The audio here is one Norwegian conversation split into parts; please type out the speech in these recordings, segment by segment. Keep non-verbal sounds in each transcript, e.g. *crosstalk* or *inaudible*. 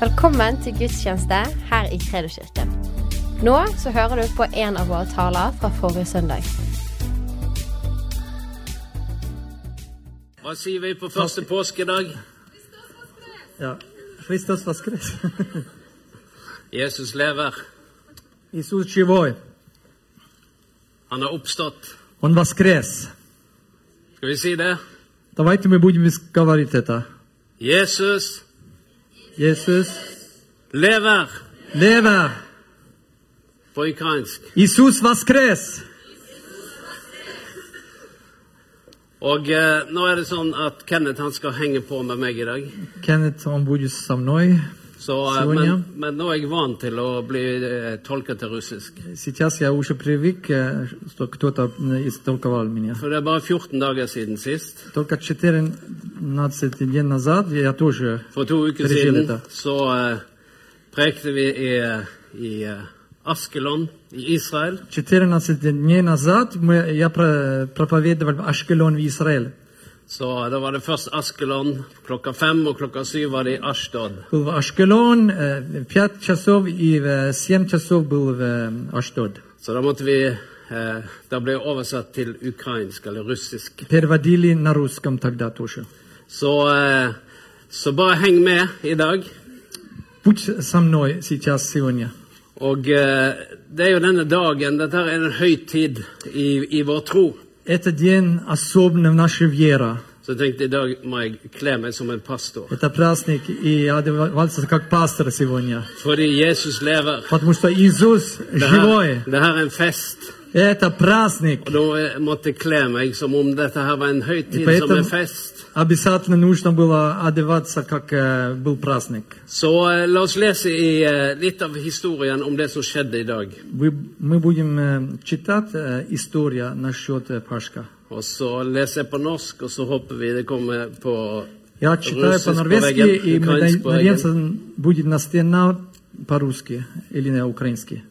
Velkommen til gudstjeneste her i Kredoskirken. Nå så hører du på en av våre taler fra forrige søndag. Hva sier vi på første påskedag? Ja. Kristus vaskres. Jesus lever. Jesus Chivoi. Han har oppstått. Han vaskres. Skal vi si det? Da veit vi hvordan vi skal være ute etter. Jesus Jesus lever. Lever. På ukrainsk. Isus vaskres. Og eh, nå er det sånn at Kenneth han skal henge på med meg i dag. Kenneth, han bor sammen med meg. Så, eh, Сегодня. men, men nå er jeg vant til å bli eh, tolket til russisk. Сейчас я уже привык, э, что кто-то э, истолковал меня. For det er bare 14 dager siden sist. Только 14 дней назад я тоже For to uker Пережил siden это. så eh, prekte vi i, eh, i eh, Askelon i Israel. 14 дней назад мы, я про- проповедовал в Ашкелон в Израиле. Så da var det først Askelon klokka fem, og klokka syv var det i Ashdod. Был в Ашкелон, э, в 5 часов и в 7 часов был в э, Ашдод. Så da måtte vi eh, Da ble det oversatt til ukrainsk eller russisk. Переводили на русском тогда тоже. Så, eh, så bare heng med i dag. Будь со мной сейчас, сегодня. Og eh, det er jo denne dagen Dette her er en høytid i, i vår tro. Это день особенный в нашей вере. Så jeg tenkte i dag må jeg kle meg som en pastor. Это праздник, и я одевался как пастор сегодня. Fordi Jesus lever. Потому что Иисус Det her, живой. det her er en fest. Это праздник. Og da eh, måtte jeg kle meg som om dette her var en høytid И som en поэтому fest. обязательно нужно было одеваться, как э, был праздник. Så eh, la oss lese i eh, litt av historien om det som skjedde i dag. Вы- Мы будем э, читать э, историю насчет э, Пашка. Og så leser jeg på norsk, og så håper vi det kommer på Я читаю Руссиск по-норвежски, по веган, и мы украинск по надеемся, будет на стена по-русски или на украински.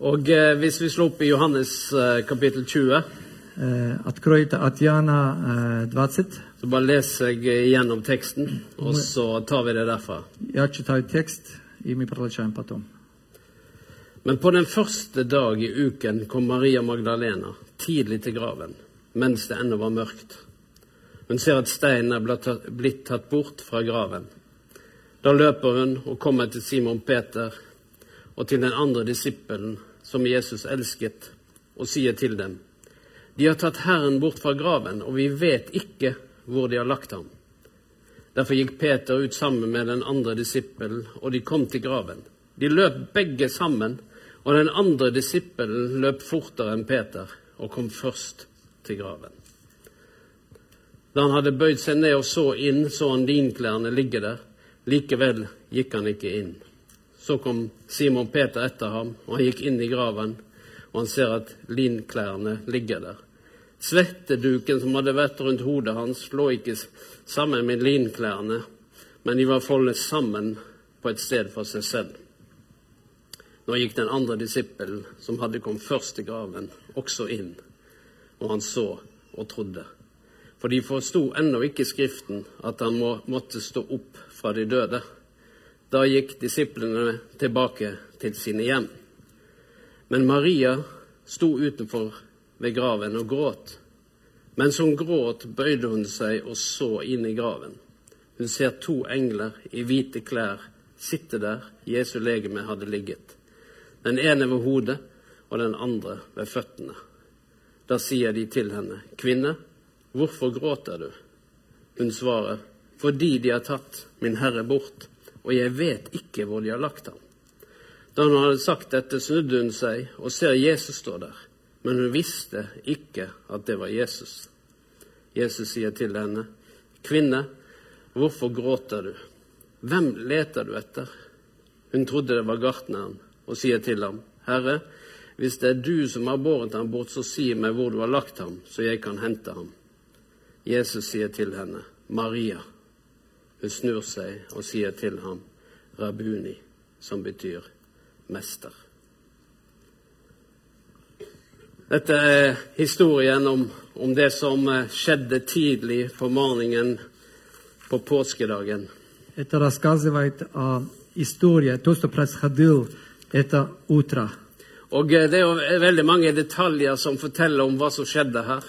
Og eh, hvis vi slår opp i Johannes eh, kapittel 20, Э, Откройте от Иоанна э, 20. så bare leser jeg igjennom teksten, og så tar vi det derfra. Я читаю текст, и мы продолжаем потом. Men på den første dag i uken kom Maria Magdalena tidlig til graven, mens det ennå var mørkt. Hun ser at steinen er blitt tatt- blitt tatt bort fra graven. Da løper hun og kommer til Simon Peter og til den andre disippelen som Jesus elsket, og sier til dem:" De har tatt Herren bort fra graven, og vi vet ikke hvor de har lagt ham. Derfor gikk Peter ut sammen med den andre disippelen, og de kom til graven. De løp begge sammen, og den andre disippelen løp fortere enn Peter og kom først til graven. Da han hadde bøyd seg ned og så inn, så han linklærne ligge der. Likevel gikk han ikke inn. Så kom Simon Peter etter ham, og han gikk inn i graven, og han ser at linklærne ligger der. Svetteduken som hadde vært rundt hodet hans, lå ikke sammen med linklærne, men de var foldet sammen på et sted for seg selv. Nå gikk den andre disippelen, som hadde kommet først til graven, også inn, og han så og trodde. For de forsto ennå ikke Skriften, at han må, måtte stå opp fra de døde. Da gikk disiplene tilbake til sine hjem. Men Maria sto utenfor ved graven og gråt. Mens hun gråt, bøyde hun seg og så inn i graven. Hun ser to engler i hvite klær sitte der Jesu legeme hadde ligget. Den ene ved hodet og den andre ved føttene. Da sier de til henne, Kvinne, hvorfor gråter du? Hun svarer, Fordi de har tatt min Herre bort, og jeg vet ikke hvor de har lagt ham. Da hun hadde sagt dette, snudde hun seg og ser Jesus stå der, men hun visste ikke at det var Jesus. Jesus sier til henne, Kvinne, hvorfor gråter du? Hvem leter du etter? Hun trodde det var gartneren, og sier til ham, Herre, hvis det er du som har båret ham bort, så si meg hvor du har lagt ham, så jeg kan hente ham. Jesus sier til henne, Maria. Hun snur seg og sier til ham, Rabuni, som betyr mester. Dette er historien om, om det som eh, skjedde tidlig på morgenen på påskedagen. Это рассказывает о истории, то, что происходило это утро. Og eh, det er jo veldig mange detaljer som forteller om hva som skjedde her.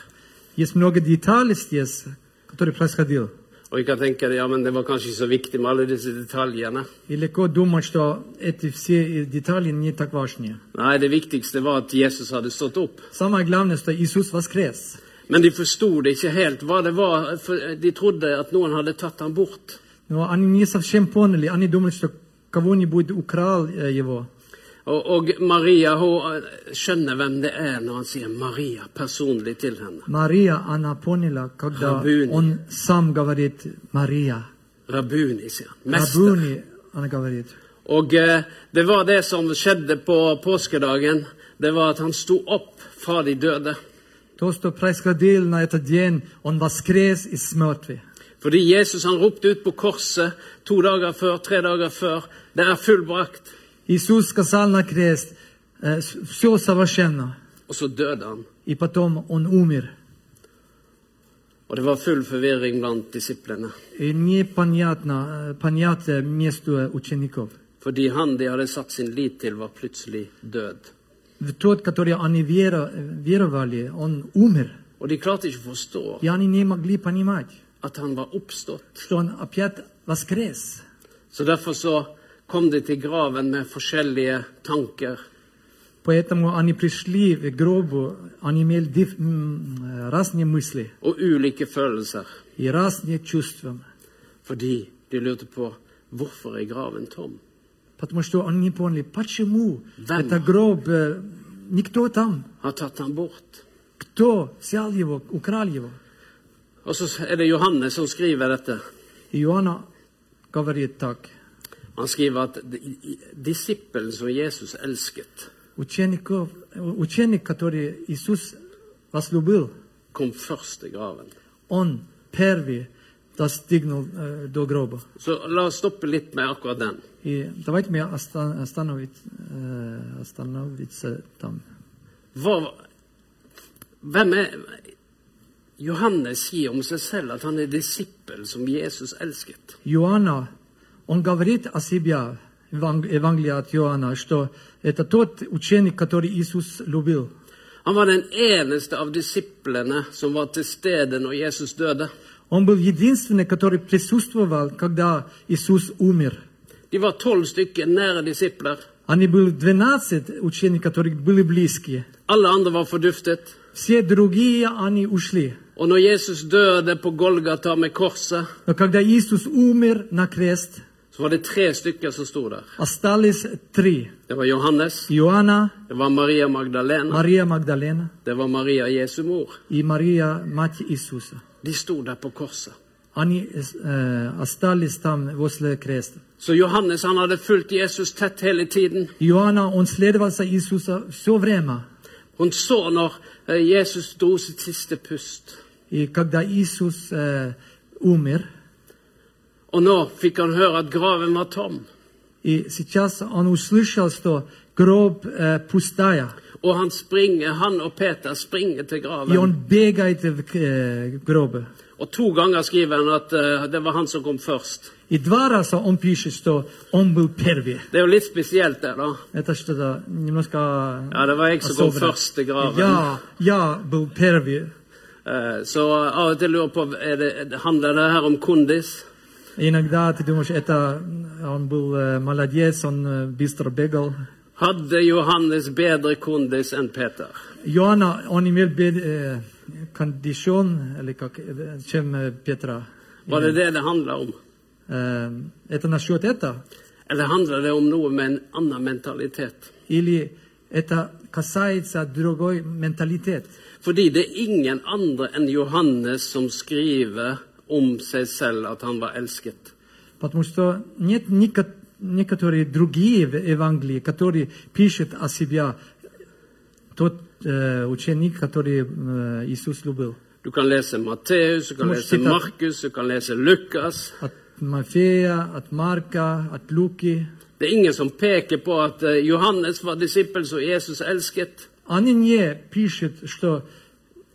Есть много деталей здесь, которые происходили. Og vi kan tenke ja, men det var kanskje ikke så viktig med alle disse detaljene. И легко думать, что эти все детали не так важны. Nei, det viktigste var at Jesus hadde stått opp. Самое главное, что Иисус воскрес. Men de forsto det ikke helt hva det var, for de trodde at noen hadde tatt ham bort. Но они не совсем поняли, они думали, что кого-нибудь украл э, его. Og, og, Maria hun skjønner hvem det er når han sier Maria personlig til henne. Maria anaponila kagda Rabuni. on sam gavarit Maria. Rabuni, sier han. Mester. Rabuni anagavarit. Og eh, det var det som skjedde på påskedagen. Det var at han sto opp fra de døde. Fordi Jesus han ropte ut på korset to dager før, tre dager før. Det er fullbrakt. Иисус сказал на крест, все совершенно. Og så døde han. И потом он умер. Og det var full forvirring blant disiplene. И непонятно, э, понятно между учеников. Fordi han de hadde satt sin lit til, var plutselig død. Тот, который они вера- веровали, он умер. Og de klarte ikke å forstå И они не могли понимать, at han var oppstått. что он опять воскрес. Så derfor så kom de til graven med forskjellige tanker. Поэтому они пришли в гробу, они имели диф- м, разные мысли og ulike følelser. и разные чувства. Fordi de lurte på hvorfor er graven tom. Потому что они не поняли, почему Вам. это гроб, э, никто там, Har tatt ham bort. кто взял его, украл его. Og så er det Johannes som skriver dette. И Иоанна говорит так, Han skriver at di- disippelen som Jesus elsket, учеников, ученик, который Иисус возлюбил, kom først til graven. он первый достигнул э, до гроба. Så la oss stoppe litt med akkurat den. И давайте мы оста- остановить, э, остановиться там. Hva, hvem er Johannes sier om seg selv at han er disippel som Jesus elsket. Иоанна, он говорит о себе, Еван- Евангелие от Иоанна, что это тот ученик, который Иисус любил. Han var den eneste av disiplene som var til stede når Jesus døde. Он был единственный, который присутствовал, когда Иисус умер. De var tolv stykker nære disipler. Они были 12 учеников, которые были близкие. Alle andre var forduftet. Все другие, они ушли. Og når Jesus døde på Golgata med korset, Но когда Иисус умер на крест, så var det tre stykker som sto der. остались три. Det var Johannes, Иоанна, det var Maria Magdalena, Мария Магдалена det var Maria Jesu mor. и Мария, мать Иисуса. De sto der på korset. Они э, остались там возле креста. Så Johannes han hadde fulgt Jesus tett hele tiden. Иоанна, он следовал за Иисуса все время. Hun så når eh, Jesus dro sitt siste pust. И когда Иисус э, умер, Og nå fikk han høre at graven var tom. и сейчас он услышал, что гроб э, пустая, Og han springer, han og Peter springer til и graven. он бегает в э, гробе. Og to ganger skriver han at eh, det var han som kom først. И два раза он пишет, что он был первый. Det er jo litt spesielt, det, da. Это что-то немножко Ja, det var jeg som kom особенно. først til graven. Я, я был первый. Eh, Så av og til lurer jeg på er det, handler det her om kondis. Иногда ты думаешь, это он был э, молодец, он э, быстро бегал. Hadde Johannes bedre kondis enn Peter? Иоанна, он имел бед- э, кондицион, или как, э, чем э, Петра. Var det det det handler om? Э, Это насчет это? Eller handler det om noe med en annen mentalitet? Или это касается другой менталитет? Fordi det er ingen andre enn Johannes som skriver om seg selv at han var elsket. Потому что нет нико- некоторые другие в Евангелии, которые пишут о себе тот э, ученик, который э, Иисус любил. Du kan lese Matteus, du kan Må lese sitte- Markus, du kan lese Lukas. От Мафея, от Марка, от Луки. Det er ingen som peker på at eh, Johannes var disippel som Jesus elsket. Они не пишут, что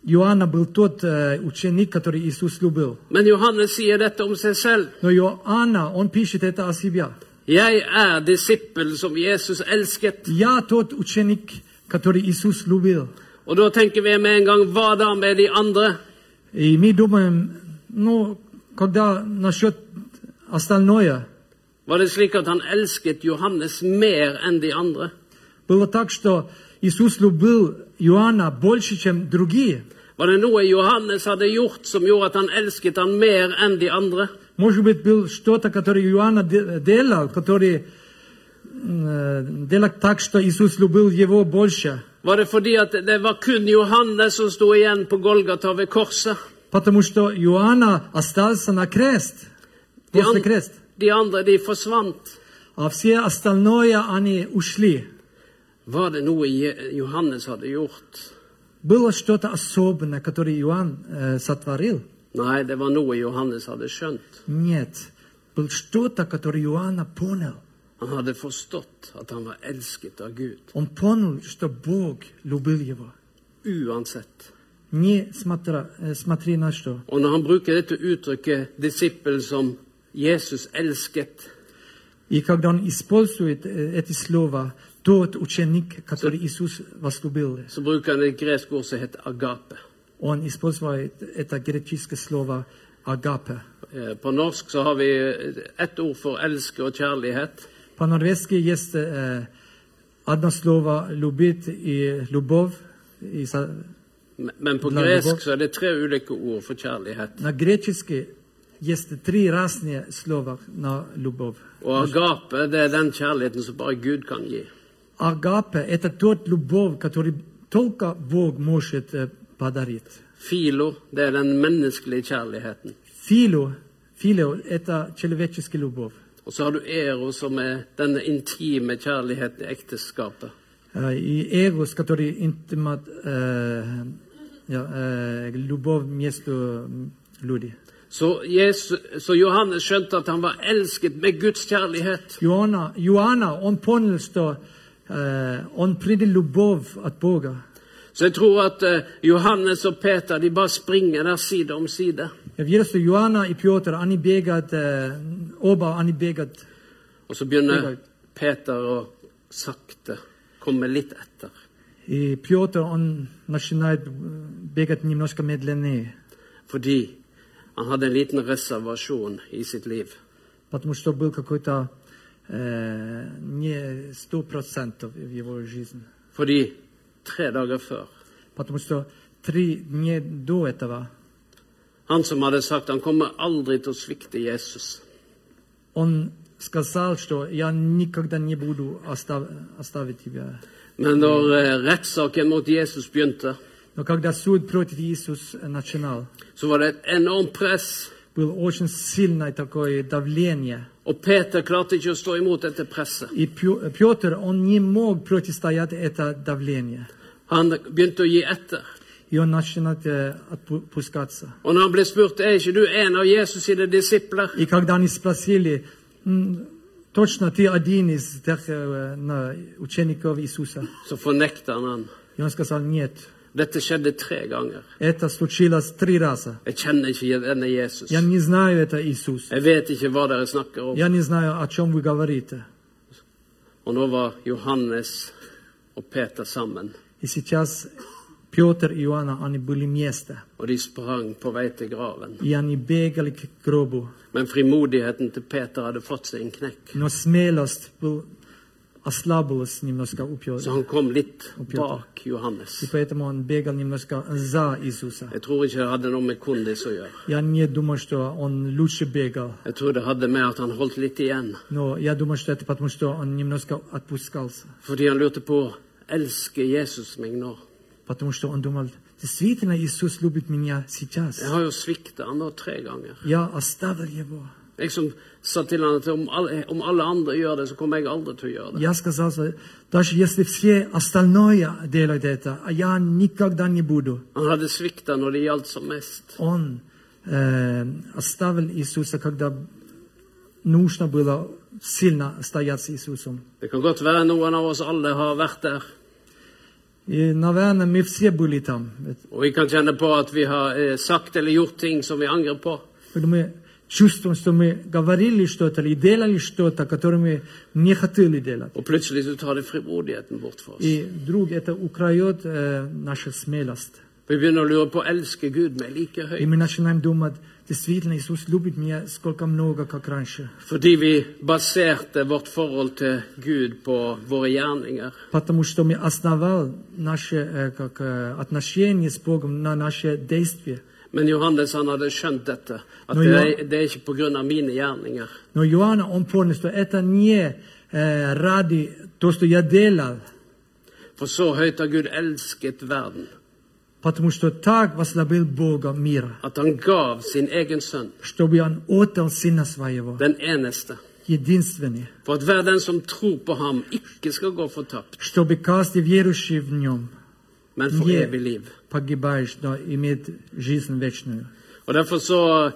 Иоанна был тот э, ученик, который Иисус любил. Men Johannes sier dette om seg selv. Но Иоанна, он пишет это о себе. Jeg er disippel som Jesus elsket. Я тот ученик, который Иисус любил. Og da tenker vi med en gang hva da med de andre? И мы думаем, ну, когда насчет остальное, Var det slik at han elsket Johannes mer enn de andre? было так, что Иисус любил Иоанна больше, чем другие. Var det noe Johannes hadde gjort som gjorde at han elsket han mer enn de andre? Может быть, был что-то, которое Иоанна де- делал, который э, делал так, что Иисус любил его больше. Var det fordi at det var kun Johannes som sto igjen på Golgata ved korset? Потому что Иоанна остался на крест, De, после an крест. de andre, de forsvant. А все остальное они ушли. Var det noe Je- Johannes hadde gjort? Было что-то особенное, которое Иоанн э, сотворил? Nei, det var noe Johannes hadde skjønt. Нет. Было что-то, которое Иоанна понял. Han hadde forstått at han var elsket av Gud, Он понял, что Бог любил его. uansett. Не смотря, э, смотри на что. Og når han bruker dette uttrykket 'disippel' som Jesus elsket, И когда он использует э, эти слова, тот ученик, который Иисус возлюбил, så bruker han et gresk ord som heter 'agape'. он использует это греческое слово агапе. Eh, På norsk så har vi ett ord for elske og kjærlighet. По-норвежски есть э, одно слово «любить» и «любовь». И со- Men på La gresk любовь. så er det tre ulike ord for kjærlighet. На гречески есть три разные слова на «любовь». Og agape, det er den kjærligheten som bare Gud kan gi. Агапе – это тот любовь, который только Бог может э, подарить. Filo, det er den menneskelige kjærligheten. Фило, фило – это человеческая любовь. Og så har du ero, som er denne intime kjærligheten i ekteskapet. Э, И эгос, который интимат, э, ja, э, любовь между людьми. Så, Jesus, så Johannes skjønte at han var elsket med Guds kjærlighet. Иоанна, Иоанна, он понял, что э, он принял любовь от Бога. Så jeg tror at eh, Johannes og Peter de bare springer der side om side. Я верю, что Иоанна и Петр, они бегают, э, оба они бегают. Og så begynner Peter å sakte komme litt etter. И Петр, он начинает э, бегать немножко медленнее, Fordi han hadde en liten reservasjon i sitt liv. потому что был какой-то э, не сто процентов в его жизни. Fordi tre dager før Потому что три дня до этого Han som hadde sagt han kommer aldri til å svikte Jesus. он сказал, что я никогда не буду остав- оставить тебя. Men når eh, rettssaken mot Jesus begynte, Но когда суд против Иисуса начинал, så var det et enormt press. было очень сильное такое давление. Og Peter klarte ikke å stå imot dette presset. И Пё- Петр, он не мог противостоять это давление. Han begynte å gi etter. И он начинает э, отпускаться. Og når han ble spurt er ikke du en av Jesus sine disipler, И когда они спросили, «М, точно ты один из тех э, на- учеников Иисуса? så fornekter han han. И он сказал, нет, Dette skjedde tre ganger. это случилось три раза. Jeg kjenner ikke denne Jesus. Я не знаю это Иисус. Jeg vet ikke hva dere snakker om. Я не знаю, о чем вы говорите. Og nå var Johannes og Peter sammen, И сейчас Петр и Иоанна, они были вместе. og de sprang på vei til graven. И они бегали к гробу. Men frimodigheten til Peter hadde fått seg en knekk, Но смелость был, ослабилась немножко у så Петра. han kom litt Peter. bak Johannes. И поэтому он бегал немножко за Иисуса. Jeg tror ikke det hadde noe med kondis å gjøre. Я не думаю, что он лучше бегал. Jeg tror det hadde med at han holdt litt igjen. Но я думаю, что это потому, что он немножко отпускался. Fordi han lurte på elsker Jesus meg nå. Потому что он думал, действительно Иисус любит меня сейчас. Jeg har jo svikta han nå tre ganger. Я оставил его. Jeg som sa til han at om alle, om alle andre gjør det, så kommer jeg aldri til å gjøre det. Я сказал, что даже если все остальное делают это, а я никогда не буду. Han hadde svikta når det gjaldt som mest. Он э, оставил Иисуса, когда нужно было сильно стоять с Иисусом. Det kan godt være noen av oss alle har vært der. И, наверное, мы все были там. Og vi kan kjenne på at vi har eh, sagt eller gjort ting som vi angrer på. Когда мы чувствуем, что мы говорили что-то или делали что-то, которое мы не хотели делать. Og plutselig så tar det frimodigheten bort for oss. И вдруг это украет э, нашу смелость. Vi begynner å lure på elsker Gud meg like И høyt. мы начинаем думать, действительно, Иисус любит меня сколько много, как раньше. Fordi vi baserte vårt forhold til Gud på våre gjerninger. Потому что мы основал наши э, как, э, отношения с Богом на наши действия. Men Johannes han hadde skjønt dette, at Når det jeg- er, det er ikke på grunn av mine gjerninger. Но Иоанна, он понял, что это не э, ради то, что я делал, For så høyt har Gud elsket verden, потому что так возлюбил Бога мира, at han gav sin egen sønn, чтобы Он отдал Сына Своего, den eneste, единственный, for at hver den som tror på ham, ikke skal gå fortapt, чтобы каждый верующий в Нем men få Не. evig liv. погибаешь, но имеет жизнь вечную. Og Derfor så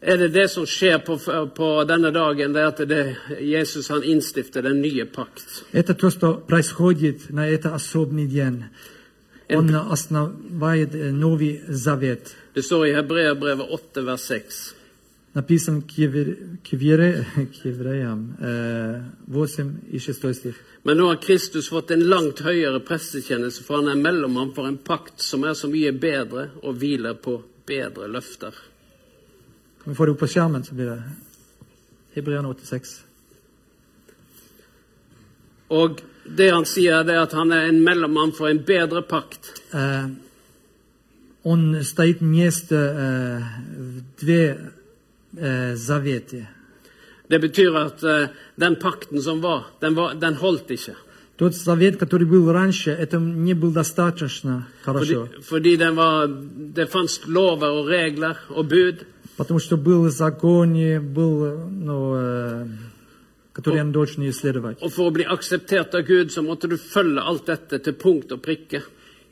er det det som skjer på, på denne dagen, det er at det, Jesus han innstifter den nye pakt. Это то, что происходит на это особенный день. Он основает э, Новый Завет. Det står i Hebreerbrevet 8, vers 6. napisom Kivreiam 8,16. Men nå har Kristus fått en langt høyere prestetjeneste, for han er mellommann for en pakt som er så mye bedre og hviler på bedre løfter. Kan vi få det opp på skjermen, så blir det Hebrean 86. Og det han sier, det er at han er en mellommann for en bedre pakt. Uh, on state mieste uh, dve две э, заветы. Det betyr at eh, den pakten som var, den, var, den holdt ikke. Тот завет, который был раньше, это не был достаточно Fordi, хорошо, fordi den var, det fantes lover og regler og bud. потому что был закон, был, ну, э, который он должен исследовать. Og for å bli akseptert av Gud, så måtte du følge alt dette til punkt og prikke.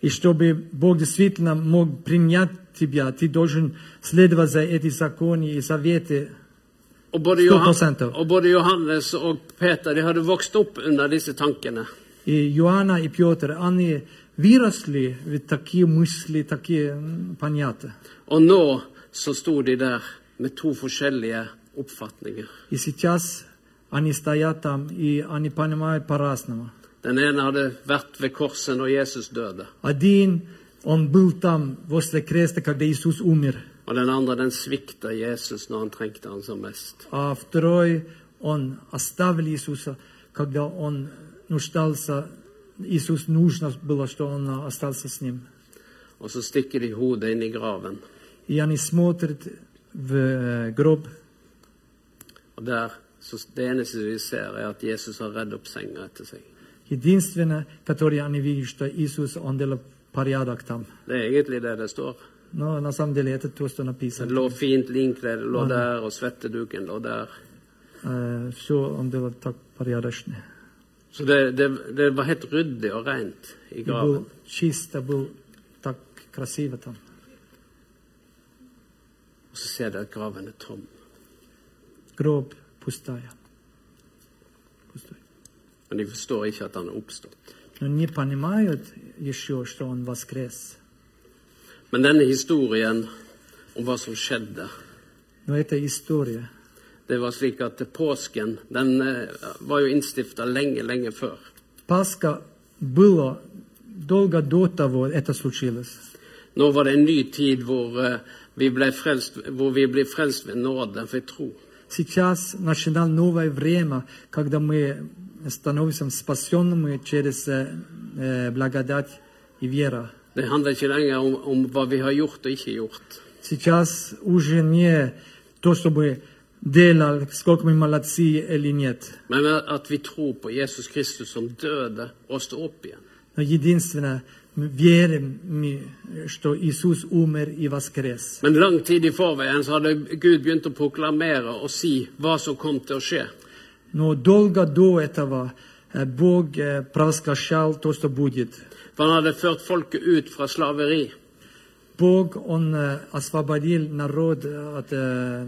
И чтобы Бог действительно мог принять тебя, ты должен следовать за эти законы и заветы. Og både, 100%. Johan, og både Johannes og Peter de hadde vokst opp under disse tankene. И Иоанна и Петр, они выросли в такие мысли, такие м, понятия. Og nå så sto de der med to forskjellige oppfatninger. И сейчас они стоят там, и они понимают по-разному. Den ene hadde vært ved korset når Jesus døde, Один, он был там, возле креста, когда Иисус умер. og den andre den svikta Jesus når han trengte han som mest. А второй, он оставил Иисуса, когда он нуждался. Иисус нужно было, что он остался с ним. Og så stikker de hodet inn i graven, И они смотрят в э, гроб, og der så det eneste vi ser, er at Jesus har redd opp senga etter seg. Единственное, которое они видят, что Иисус, Он делал порядок там. Det er egentlig det det står. Но на самом деле это то, что Det написано. lå fint linklede lå der, og svetteduken lå der. Все Он делал так порядочно. Så det, det, det var helt ryddig og rent i И graven. был чисто, был так красиво там. Og så ser de at graven er tom. Гроб пустая. Пустой. Men de forstår ikke at han er oppstått. Но не понимают еще, что Он воскрес. Men denne historien om hva som skjedde, Но это история. det var slik at påsken den eh, var jo innstifta lenge, lenge før. Пасха было долго до того, это случилось. Nå var det en ny tid hvor, eh, vi, ble frelst, hvor vi blir frelst ved nåde ved tro. Сейчас начинал новое время, когда мы становимся спасенными через э, э, благодать и вера. Det handler ikke lenger om, om hva vi har gjort og ikke gjort. Сейчас уже не то, чтобы делал, сколько мы молодцы или нет. Men at vi tror på Jesus Kristus som døde og står opp igjen. Но единственное, мы верим, мы, что Иисус умер и воскрес. Men lang tid i forveien så hadde Gud begynt å proklamere og si hva som kom til å skje. Но долго до этого э, Бог э, провозглашал то, что будет. For han hadde ført folket ut fra slaveri. Бог, Он э, освободил народ от э,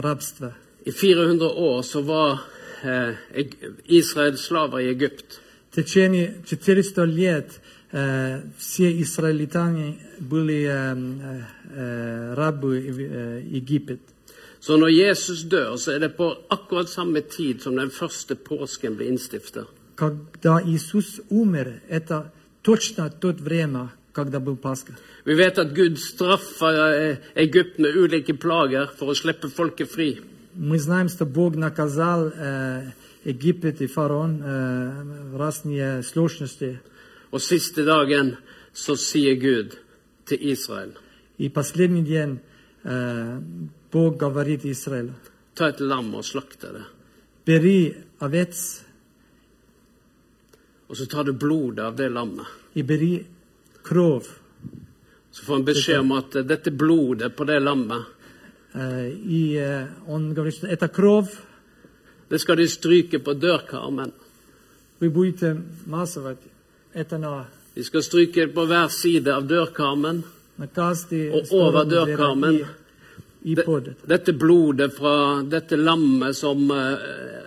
рабства. I 400 år så var eh, Eg- Israel slaver i Egypt. В течение 400 лет э, все израильтяне были э, э, э, рабы в э, Египет. Så når Jesus dør, så er det på akkurat samme tid som den første påsken ble innstifta. Когда Иисус умер, это точно тот время, когда был Пасха. Vi vet at Gud straffa eh, Egypt med ulike plager for å slippe folket fri. Мы знаем, что Бог наказал э, Египет и фараон э, разные сложности. Og siste dagen så sier Gud til Israel И последний день э, Бог говорит Израилю, ta et lam og slakte det. бери овец og så tar du blodet av det lammet. Så får han beskjed om at eh, dette blodet på det lammet Det skal de stryke på dørkarmen. De skal stryke på hver side av dørkarmen og over dørkarmen. Dette blodet fra dette lammet som eh,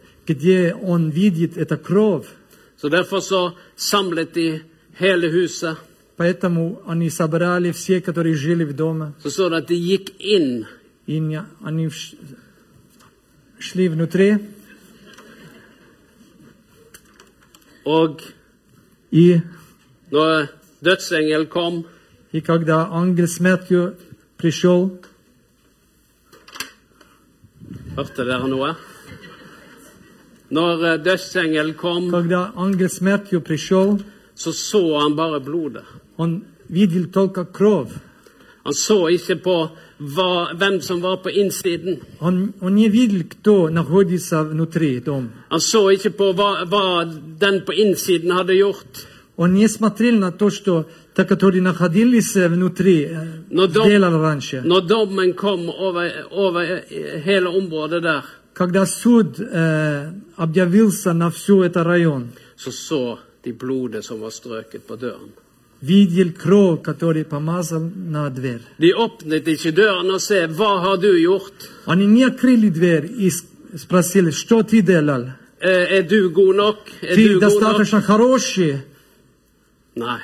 На каждой дверь, где он видит это кровь, Så derfor så samlet de hele huset. поэтому они собрали все, которые жили в доме, Så står det at de gikk inn и не- они вш- шли внутри, Og и, når dødsengel kom, и когда ангел смертью пришел, hørte dere noe? Når eh, dødsengel kom, когда ангел смертью пришел, så så han bare blodet. он видел только кровь. Han så ikke på hva, hvem som var på innsiden. Он, он не видел, кто находится внутри дома. Han så ikke på hva, hva den på innsiden hadde gjort. Он не смотрел на то, что те, которые находились э, внутри, э, Но дом- делали раньше. Når dommen kom over, over hele området der, Когда суд э, объявился на всю этот район, så så de blodet som var strøket på døren. видел кровь, который помазал на дверь. De åpnet ikke døren og se 'Hva har du gjort?' Они не открыли дверь и с- спросили, что ты делал? Eh, 'Er du god nok?' Er Ты du god nok? достаточно хороший? Nei,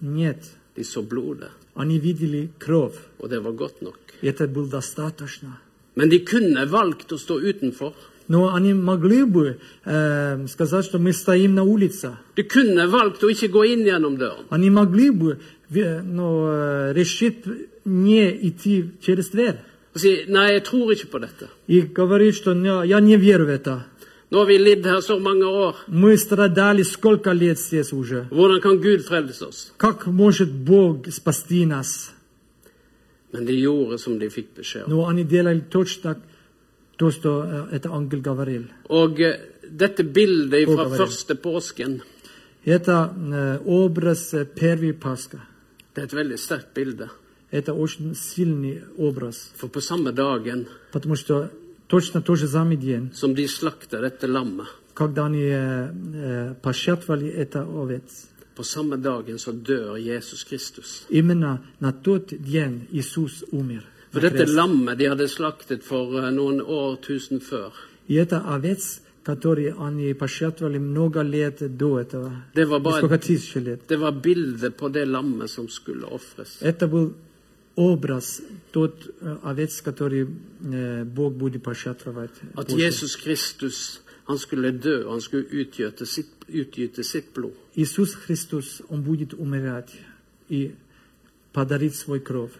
Нет. de så blodet, Они видели кровь. og det var godt nok. И это было достаточно. Men de kunne valgt å stå utenfor. Но они могли бы э, сказать, что мы стоим на улице. De kunne valgt å ikke gå inn gjennom døren. Они могли бы э, ну, э, решить не идти через дверь. Og si 'Nei, jeg tror ikke på dette'. И говорить, что «Не, я не верю в это. Nå har vi lidd her så mange år. Мы страдали сколько лет здесь уже. Hvordan kan Gud frelse oss? Как может Бог спасти нас? Men de gjorde som de fikk beskjed om. Но они делали точно то, что э, это ангел говорил. Og eh, dette bildet fra Å, det var det. første påsken, Это э, образ э, первой Пасха. det er et veldig sterkt bilde. Это очень сильный образ. For på samme dagen Потому что точно тот же самый день, som de slakta dette lammet, когда они э, э, пожертвовали это овец, på samme dagen så dør Jesus Kristus. именно на тот день Иисус умер. For на dette крест. lammet de hadde slaktet for eh, noen årtusen før, И это овец, который они пожертвовали много лет до этого. Det var bara- Сколько тысяч лет. det var bildet på det lammet som skulle ofres. Это был образ, тот э, овец, который э, Бог будет пожертвовать. At позже. Jesus Kristus han skulle dø, han skulle utgyte sitt, utgyte sitt blod. Иисус Христос, Он будет умирать и подарить свой кровь,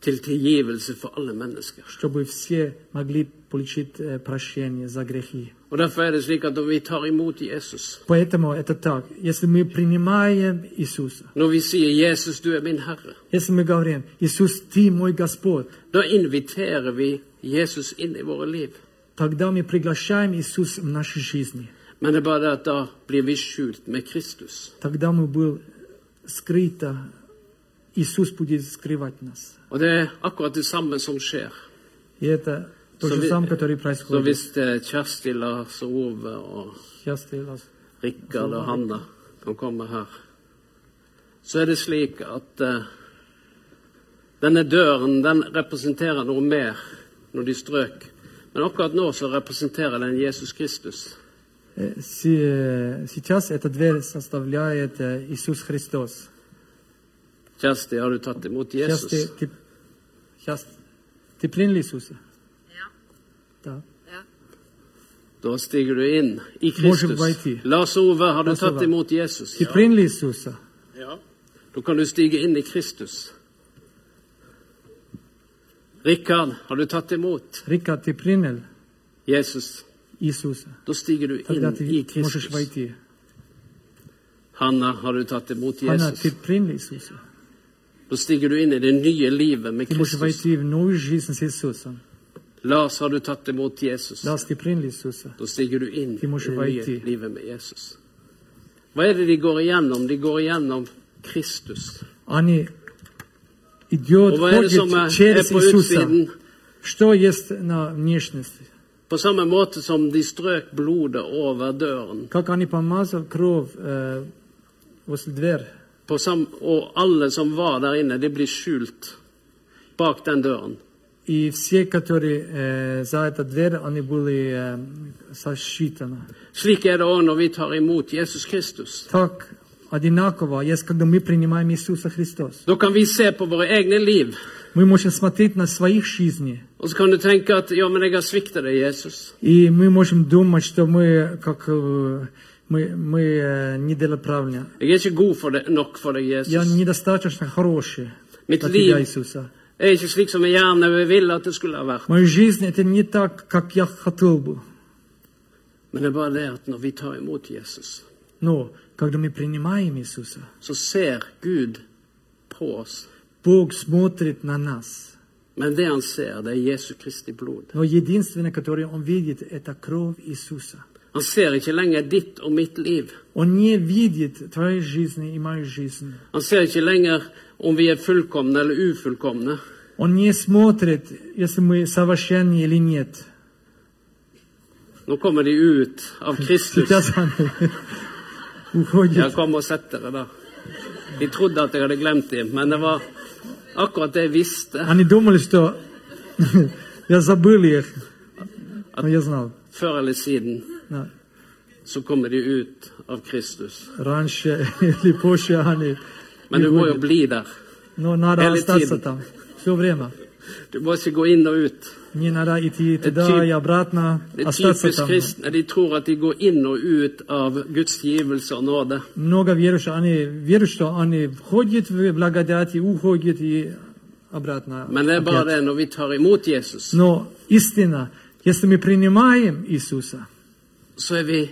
Til tilgivelse for alle mennesker. чтобы все могли получить э, прощение за грехи. Og Derfor er det slik at når vi tar imot Jesus, Поэтому это так. Если мы принимаем Иисуса, når vi sier 'Jesus, du er min Herre', если мы говорим, Иисус, Ты мой Господь, da inviterer vi Jesus inn i våre liv. тогда мы приглашаем Иисус в нашей жизни. Men det er bare det at da blir vi skjult med Kristus. Тогда мы был скрыто Иисус будет скрывать нас. Og det er akkurat det samme som skjer. И это то Så же vi- самое, которое Så происходит. hvis eh, Kjersti, Lars og Ove og Сейчас ты, Лаз. Rikard og Hanna kan komme her, så er det slik at eh, denne døren den representerer noe mer når de strøk. Men akkurat nå så representerer den Jesus Kristus. Э, си- э, Сейчас эта дверь составляет э, Иисус Христос. Kjersti, har du tatt imot Сейчас ты, Jesus? ты, сейчас ты принял Иисуса? Ja. Да. ja. Da stiger du inn i Можем Kristus. войти. Lars Ove, har du Lars tatt Ove. imot Jesus? Ты принял Иисуса? Ja. Da kan du stige inn i Kristus. Rikard, har du tatt imot Рика, ты принял Jesus? Иисуса? Da stiger du Тогда inn i ты можешь Kristus. войти. Hanna, har du tatt imot Анна, Jesus? ты принял Иисуса? Da stiger du inn i det nye livet med Ты можешь Kristus. войти в новую жизнь с Иисусом. Lars, har du tatt imot Jesus? Лаз, ты принял Иисуса? Da stiger du inn i Vi må ikke det nye vite. livet med Jesus. Hva er det de går igjennom? De går igjennom Kristus. Они идет, Og hva er det som ходит er, er через på Иисуса. utsiden? Что есть на внешности? På samme måte som de strøk blodet over døren, Как они помазал кровь э, возле дверь. på sam og alle som var der inne, de blir skjult bak den døren. И все, которые э, за эту дверь, они были э, сосчитаны. Slik er det òg når vi tar imot Jesus Kristus. Так одинаково есть, когда мы принимаем Иисуса Христос. Da kan vi se på våre egne liv, Мы можем смотреть на своих жизней, og så kan du tenke at ja, men jeg har svikta deg, Jesus. и мы можем думать, что мы, как, э, мы, мы э, не делали правильно. Jeg er ikke god for det, nok for deg, Я Jesus. недостаточно хороший Mitt для тебя, liv Иисуса. er ikke slik som jeg gjerne ville at det skulle ha vært. Моя жизнь это не так, как я хотел бы. Men det er bare det at når vi tar imot Jesus, Но когда мы принимаем Иисуса, så ser Gud på oss. Бог смотрит на нас. Men det han ser, det er Jesu Kristi blod. Но единственное, которое Он видит, это кровь Иисуса. Han ser ikke lenger ditt og mitt liv. Он не видит твоей жизни и моей жизни. Han ser ikke lenger om vi er fullkomne eller ufullkomne. Он не смотрит, если мы совершенны или нет. Nå kommer de ut av Kristus. Сейчас Он Ja, уходит. kom og sett dere der. De trodde at jeg hadde glemt dem, men det var akkurat det jeg visste. Они думали, что я забыл их, но я знал. Før eller siden Да. så kommer de ut av Kristus. *laughs* Раньше или позже они Men не du må jo будут. bli der. Но надо Hele остаться tiden. там все время. Du må ikke gå inn og ut. Не надо идти туда typ- и обратно, Det er остаться typisk там. kristne. De tror at de går inn og ut av Guds givelse og nåde. Много верующих, они верят, что они входят в благодать и уходят и обратно. Men det er bare опять. det når vi tar imot Jesus, Но истина, если мы принимаем Иисуса, så er vi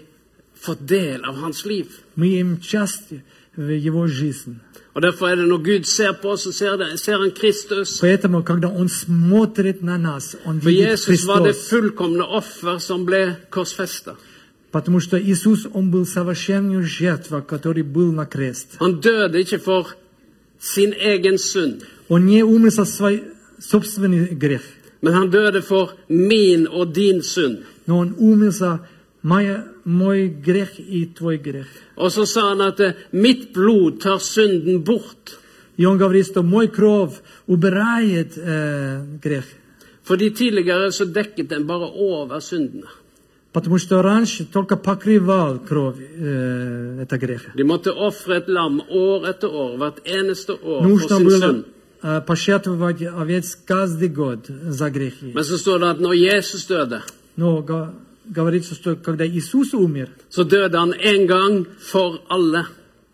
fått del av hans liv. мы им часть в Его жизнь. Og Derfor er det når Gud ser på oss, så ser, det, ser han Kristus. Поэтому, когда Он смотрит на нас, Он For видит Jesus var det Христос. fullkomne offer som ble korsfesta. Потому что Иисус, Он был совершенную жертва, который был на крест. Han døde ikke for sin egen synd, Он не умер со свой собственный грех, men han døde for min og din synd. но Он умер за моя, мой грех и твой грех. Og så sa han at eh, mitt blod tar synden bort. И он говорит, что мой кровь убирает э, грех. Fordi tidligere så dekket den bare over syndene. Потому что раньше только покрывал кровь э, это грех. De måtte ofre et lam år etter år, hvert eneste år, for Нужно sin было synd. э, пожертвовать овец каждый год за грехи. Men så står det at når Jesus døde, Но го- говорится, что когда Иисус умер, så døde han en gang for alle.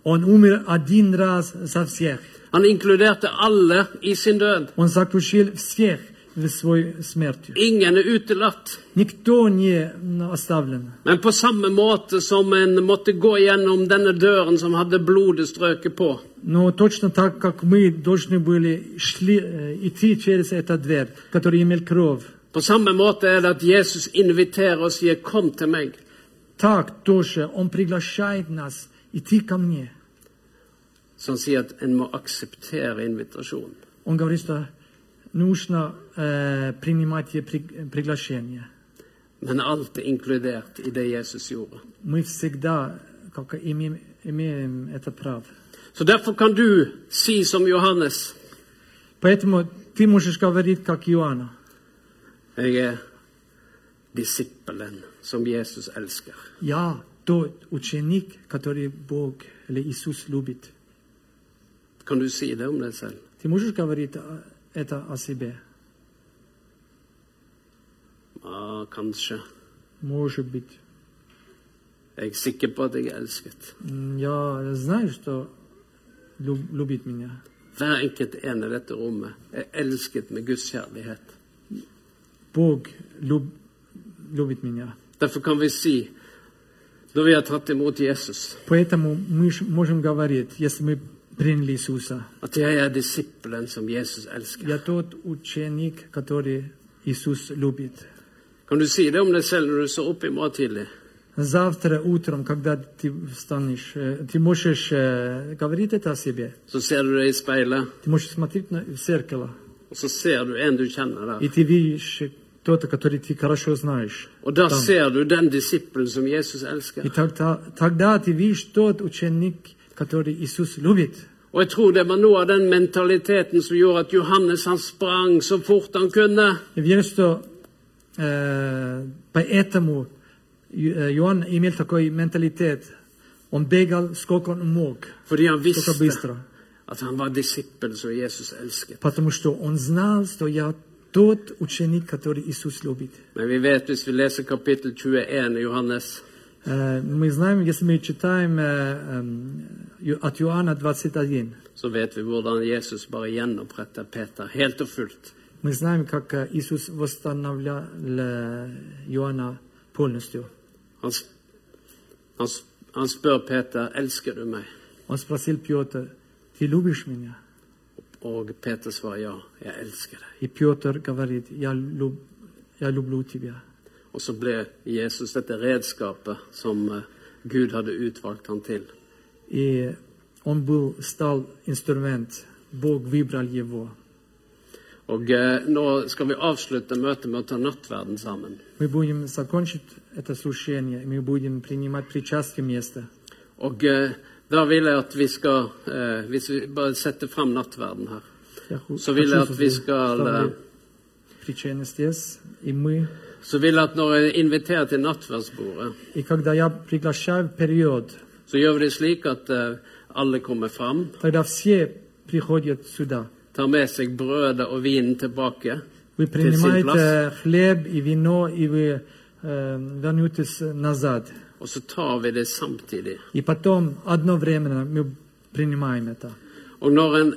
Он умер один раз за всех. Han inkluderte alle i sin død. Он заключил всех в свой смертью. Ingen er utelatt. Никто не оставлен. Men på samme måte som en måtte gå gjennom denne døren som hadde blodet strøket på, Но точно так, как мы должны были шли, э, идти через эту дверь, которая имел кровь, på samme måte er det at Jesus inviterer og sier 'Kom til meg'. так тоже Он приглашает нас идти ко мне. Så han sier at en må akseptere invitasjonen. Он говорит, что нужно э, принимать при- приглашение. Men alt er inkludert i det Jesus gjorde. Мы всегда как, имеем, имеем это право. Så derfor kan du si som Johannes Поэтому ты можешь говорить, как Иоанна. Jeg er disippelen som Jesus elsker. Я тот ученик, который Бог или Иисус любит. Kan du si det om deg selv? Ты можешь говорить э, это о себе? Ja, kanskje. Может быть. Jeg er sikker på at jeg er elsket. М, Я знаю, что люб- любит меня. Hver enkelt en i dette rommet er elsket med Guds kjærlighet. Бог люб, любит меня. Derfor kan vi si, når vi har tatt imot Jesus, Поэтому мы ж- можем говорить, если мы приняли Иисуса, at jeg er disippelen som Jesus elsker. я тот ученик, который Иисус любит. Kan du si det om deg selv når du står opp i morgen tidlig? Завтра утром, когда ты встанешь, э, ты можешь э, говорить это о себе. Så ser du deg i speilet, Ты можешь смотреть на, в зеркало, og så ser du en du kjenner der. и ты видишь кто-то, который ты хорошо знаешь. Og da Там. ser du den disippelen som Jesus elsker. И тогда, тогда ты видишь тот ученик, который Иисус любит. Og jeg tror det var noe av den mentaliteten som gjorde at Johannes han sprang så fort han kunne. Я верю, что э, поэтому Ю- э, Иоанн имел такой менталитет. Он бегал, сколько он мог, Fordi han сколько visste быстро. at han var disippel som Jesus elsket. Потому что он знал, что я тот ученик, который Иисус любит. Men vi vet hvis vi leser kapittel 21 i Johannes, Э, Мы знаем, если мы читаем э, эм, Ю- от Иоанна 21, så vet vi hvordan Jesus bare gjenoppretter Peter helt og fullt. мы знаем, как э, Иисус восстанавливал э, Иоанна полностью. Han, s- han, s- han spør Peter elsker du meg. Он спросил Петр, ты любишь меня? Og Peter svarer ja, jeg elsker deg. И Петр говорит, я, люб, я люблю тебя. Og så ble Jesus dette redskapet som eh, Gud hadde utvalgt han til. И он был, стал инструмент, Бог выбрал его. Og eh, nå skal vi avslutte møtet med å ta nattverden sammen. Мы будем закончить это слушание, мы будем принимать причастие места. Og eh, da vil jeg at vi skal eh, Hvis vi bare setter fram nattverden her, så vil jeg at vi skal eh, Så vil jeg at når jeg inviterer til nattverdsbordet, så gjør vi det slik at eh, alle kommer fram, tar med seg brødet og vinen tilbake til sin plass. плац. хлеб и вино, и вы э, вернетесь назад. Og så tar vi det samtidig. И потом одновременно мы принимаем это. Og når, en,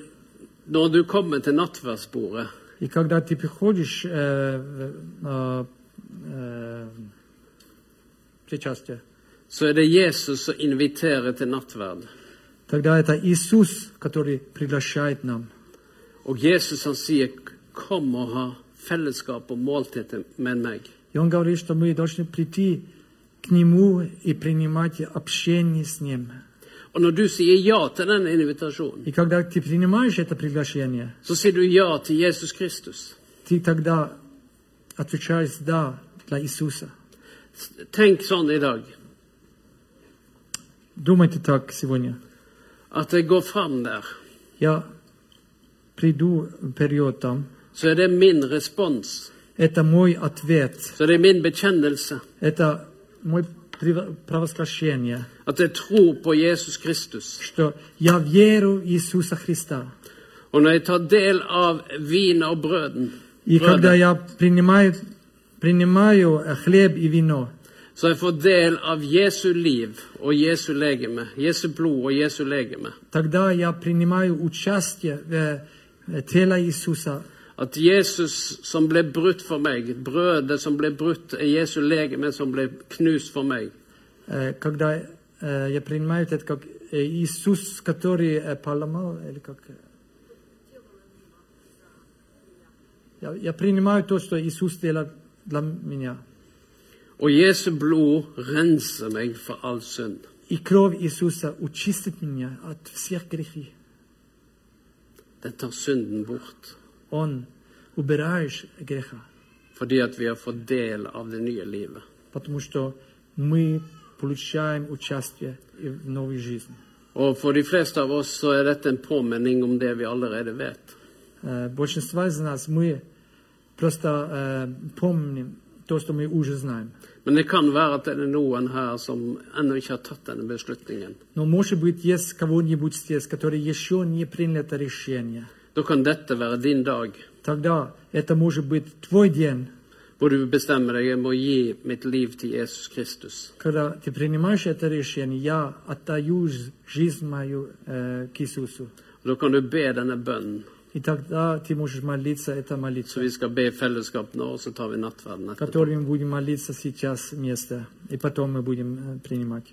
når du kommer til nattverdsbordet, И когда ты приходишь э, в- на э, причастие, så er det Jesus som inviterer til nattverd. тогда это Иисус, который приглашает нам. Og Jesus han sier 'Kom og ha fellesskap og måltid med meg'. И Он говорит, что мы должны прийти к Нему и принимать общение с Ним. Og når du sier ja til den invitasjonen, И когда ты принимаешь это приглашение, så sier du ja til Jesus Kristus. ты тогда отвечаешь «да» для Иисуса. Tenk sånn i dag Думайте так сегодня. at jeg går fram der, Я приду период там. så er det min respons. Это мой ответ. Så det er min bekjennelse. Это мой прив- провозглашение, At jeg tror på Jesus Kristus. что я верю в Иисуса Христа. Og når jeg tar del av vin og brøden, И когда brødet, я принимаю, принимаю э, хлеб и вино, så har jeg fått del av Jesu liv og Jesu legeme. Jesu blod og Jesu legeme. тогда я принимаю участие в э, теле Иисуса. At Jesus som ble brutt for meg, brødet som ble brutt, er Jesu legeme som ble knust for meg. Э, Когда э, я принимаю это как э, Иисус, который э, поломал, или как... э, Я, я принимаю то, что Иисус сделал для меня. Og Jesu blod renser meg for all synd. И кровь Иисуса очистит меня от всех грехов. Den tar synden bort. Он убираешь греха, Fordi at vi har fått del av det nye livet. потому что мы получаем участие и в новой жизни. Og for de fleste av oss så er dette en påminning om det vi allerede vet. Э, Большинство из нас мы просто э, помним то, что мы уже знаем. Men det kan være at det er noen her som ennå ikke har tatt denne beslutningen. Но, может быть, есть кого-нибудь здесь, который еще не принял это решение. Da kan dette være din dag, Тогда это может быть твой день, hvor du bestemmer deg jeg må gi mitt liv til Jesus Kristus. когда ты принимаешь это решение, я отдаю жизнь мою э, к Иисусу. Da kan du be denne bønnen, И тогда ты можешь молиться это så молитва, vi skal be fellesskap nå, og så tar vi nattverden etterpå. которой мы будем молиться сейчас вместе, и потом мы будем э, принимать.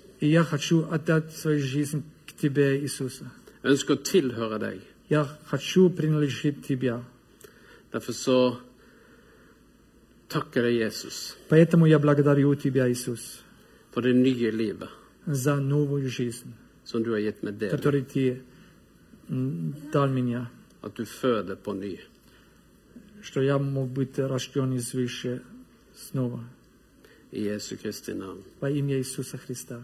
И я хочу отдать свою жизнь к Тебе, Иисуса. Jeg ønsker å tilhøre deg. Я хочу принадлежить Тебя. Derfor så takker jeg Jesus Поэтому я благодарю Тебя, Иисус, for det nye livet за новую жизнь, som du har gitt meg del i. которую Ты м, дал меня, At du føder på ny. что я мог быть рожден свыше снова. I Jesu Kristi navn. Во имя Иисуса Христа.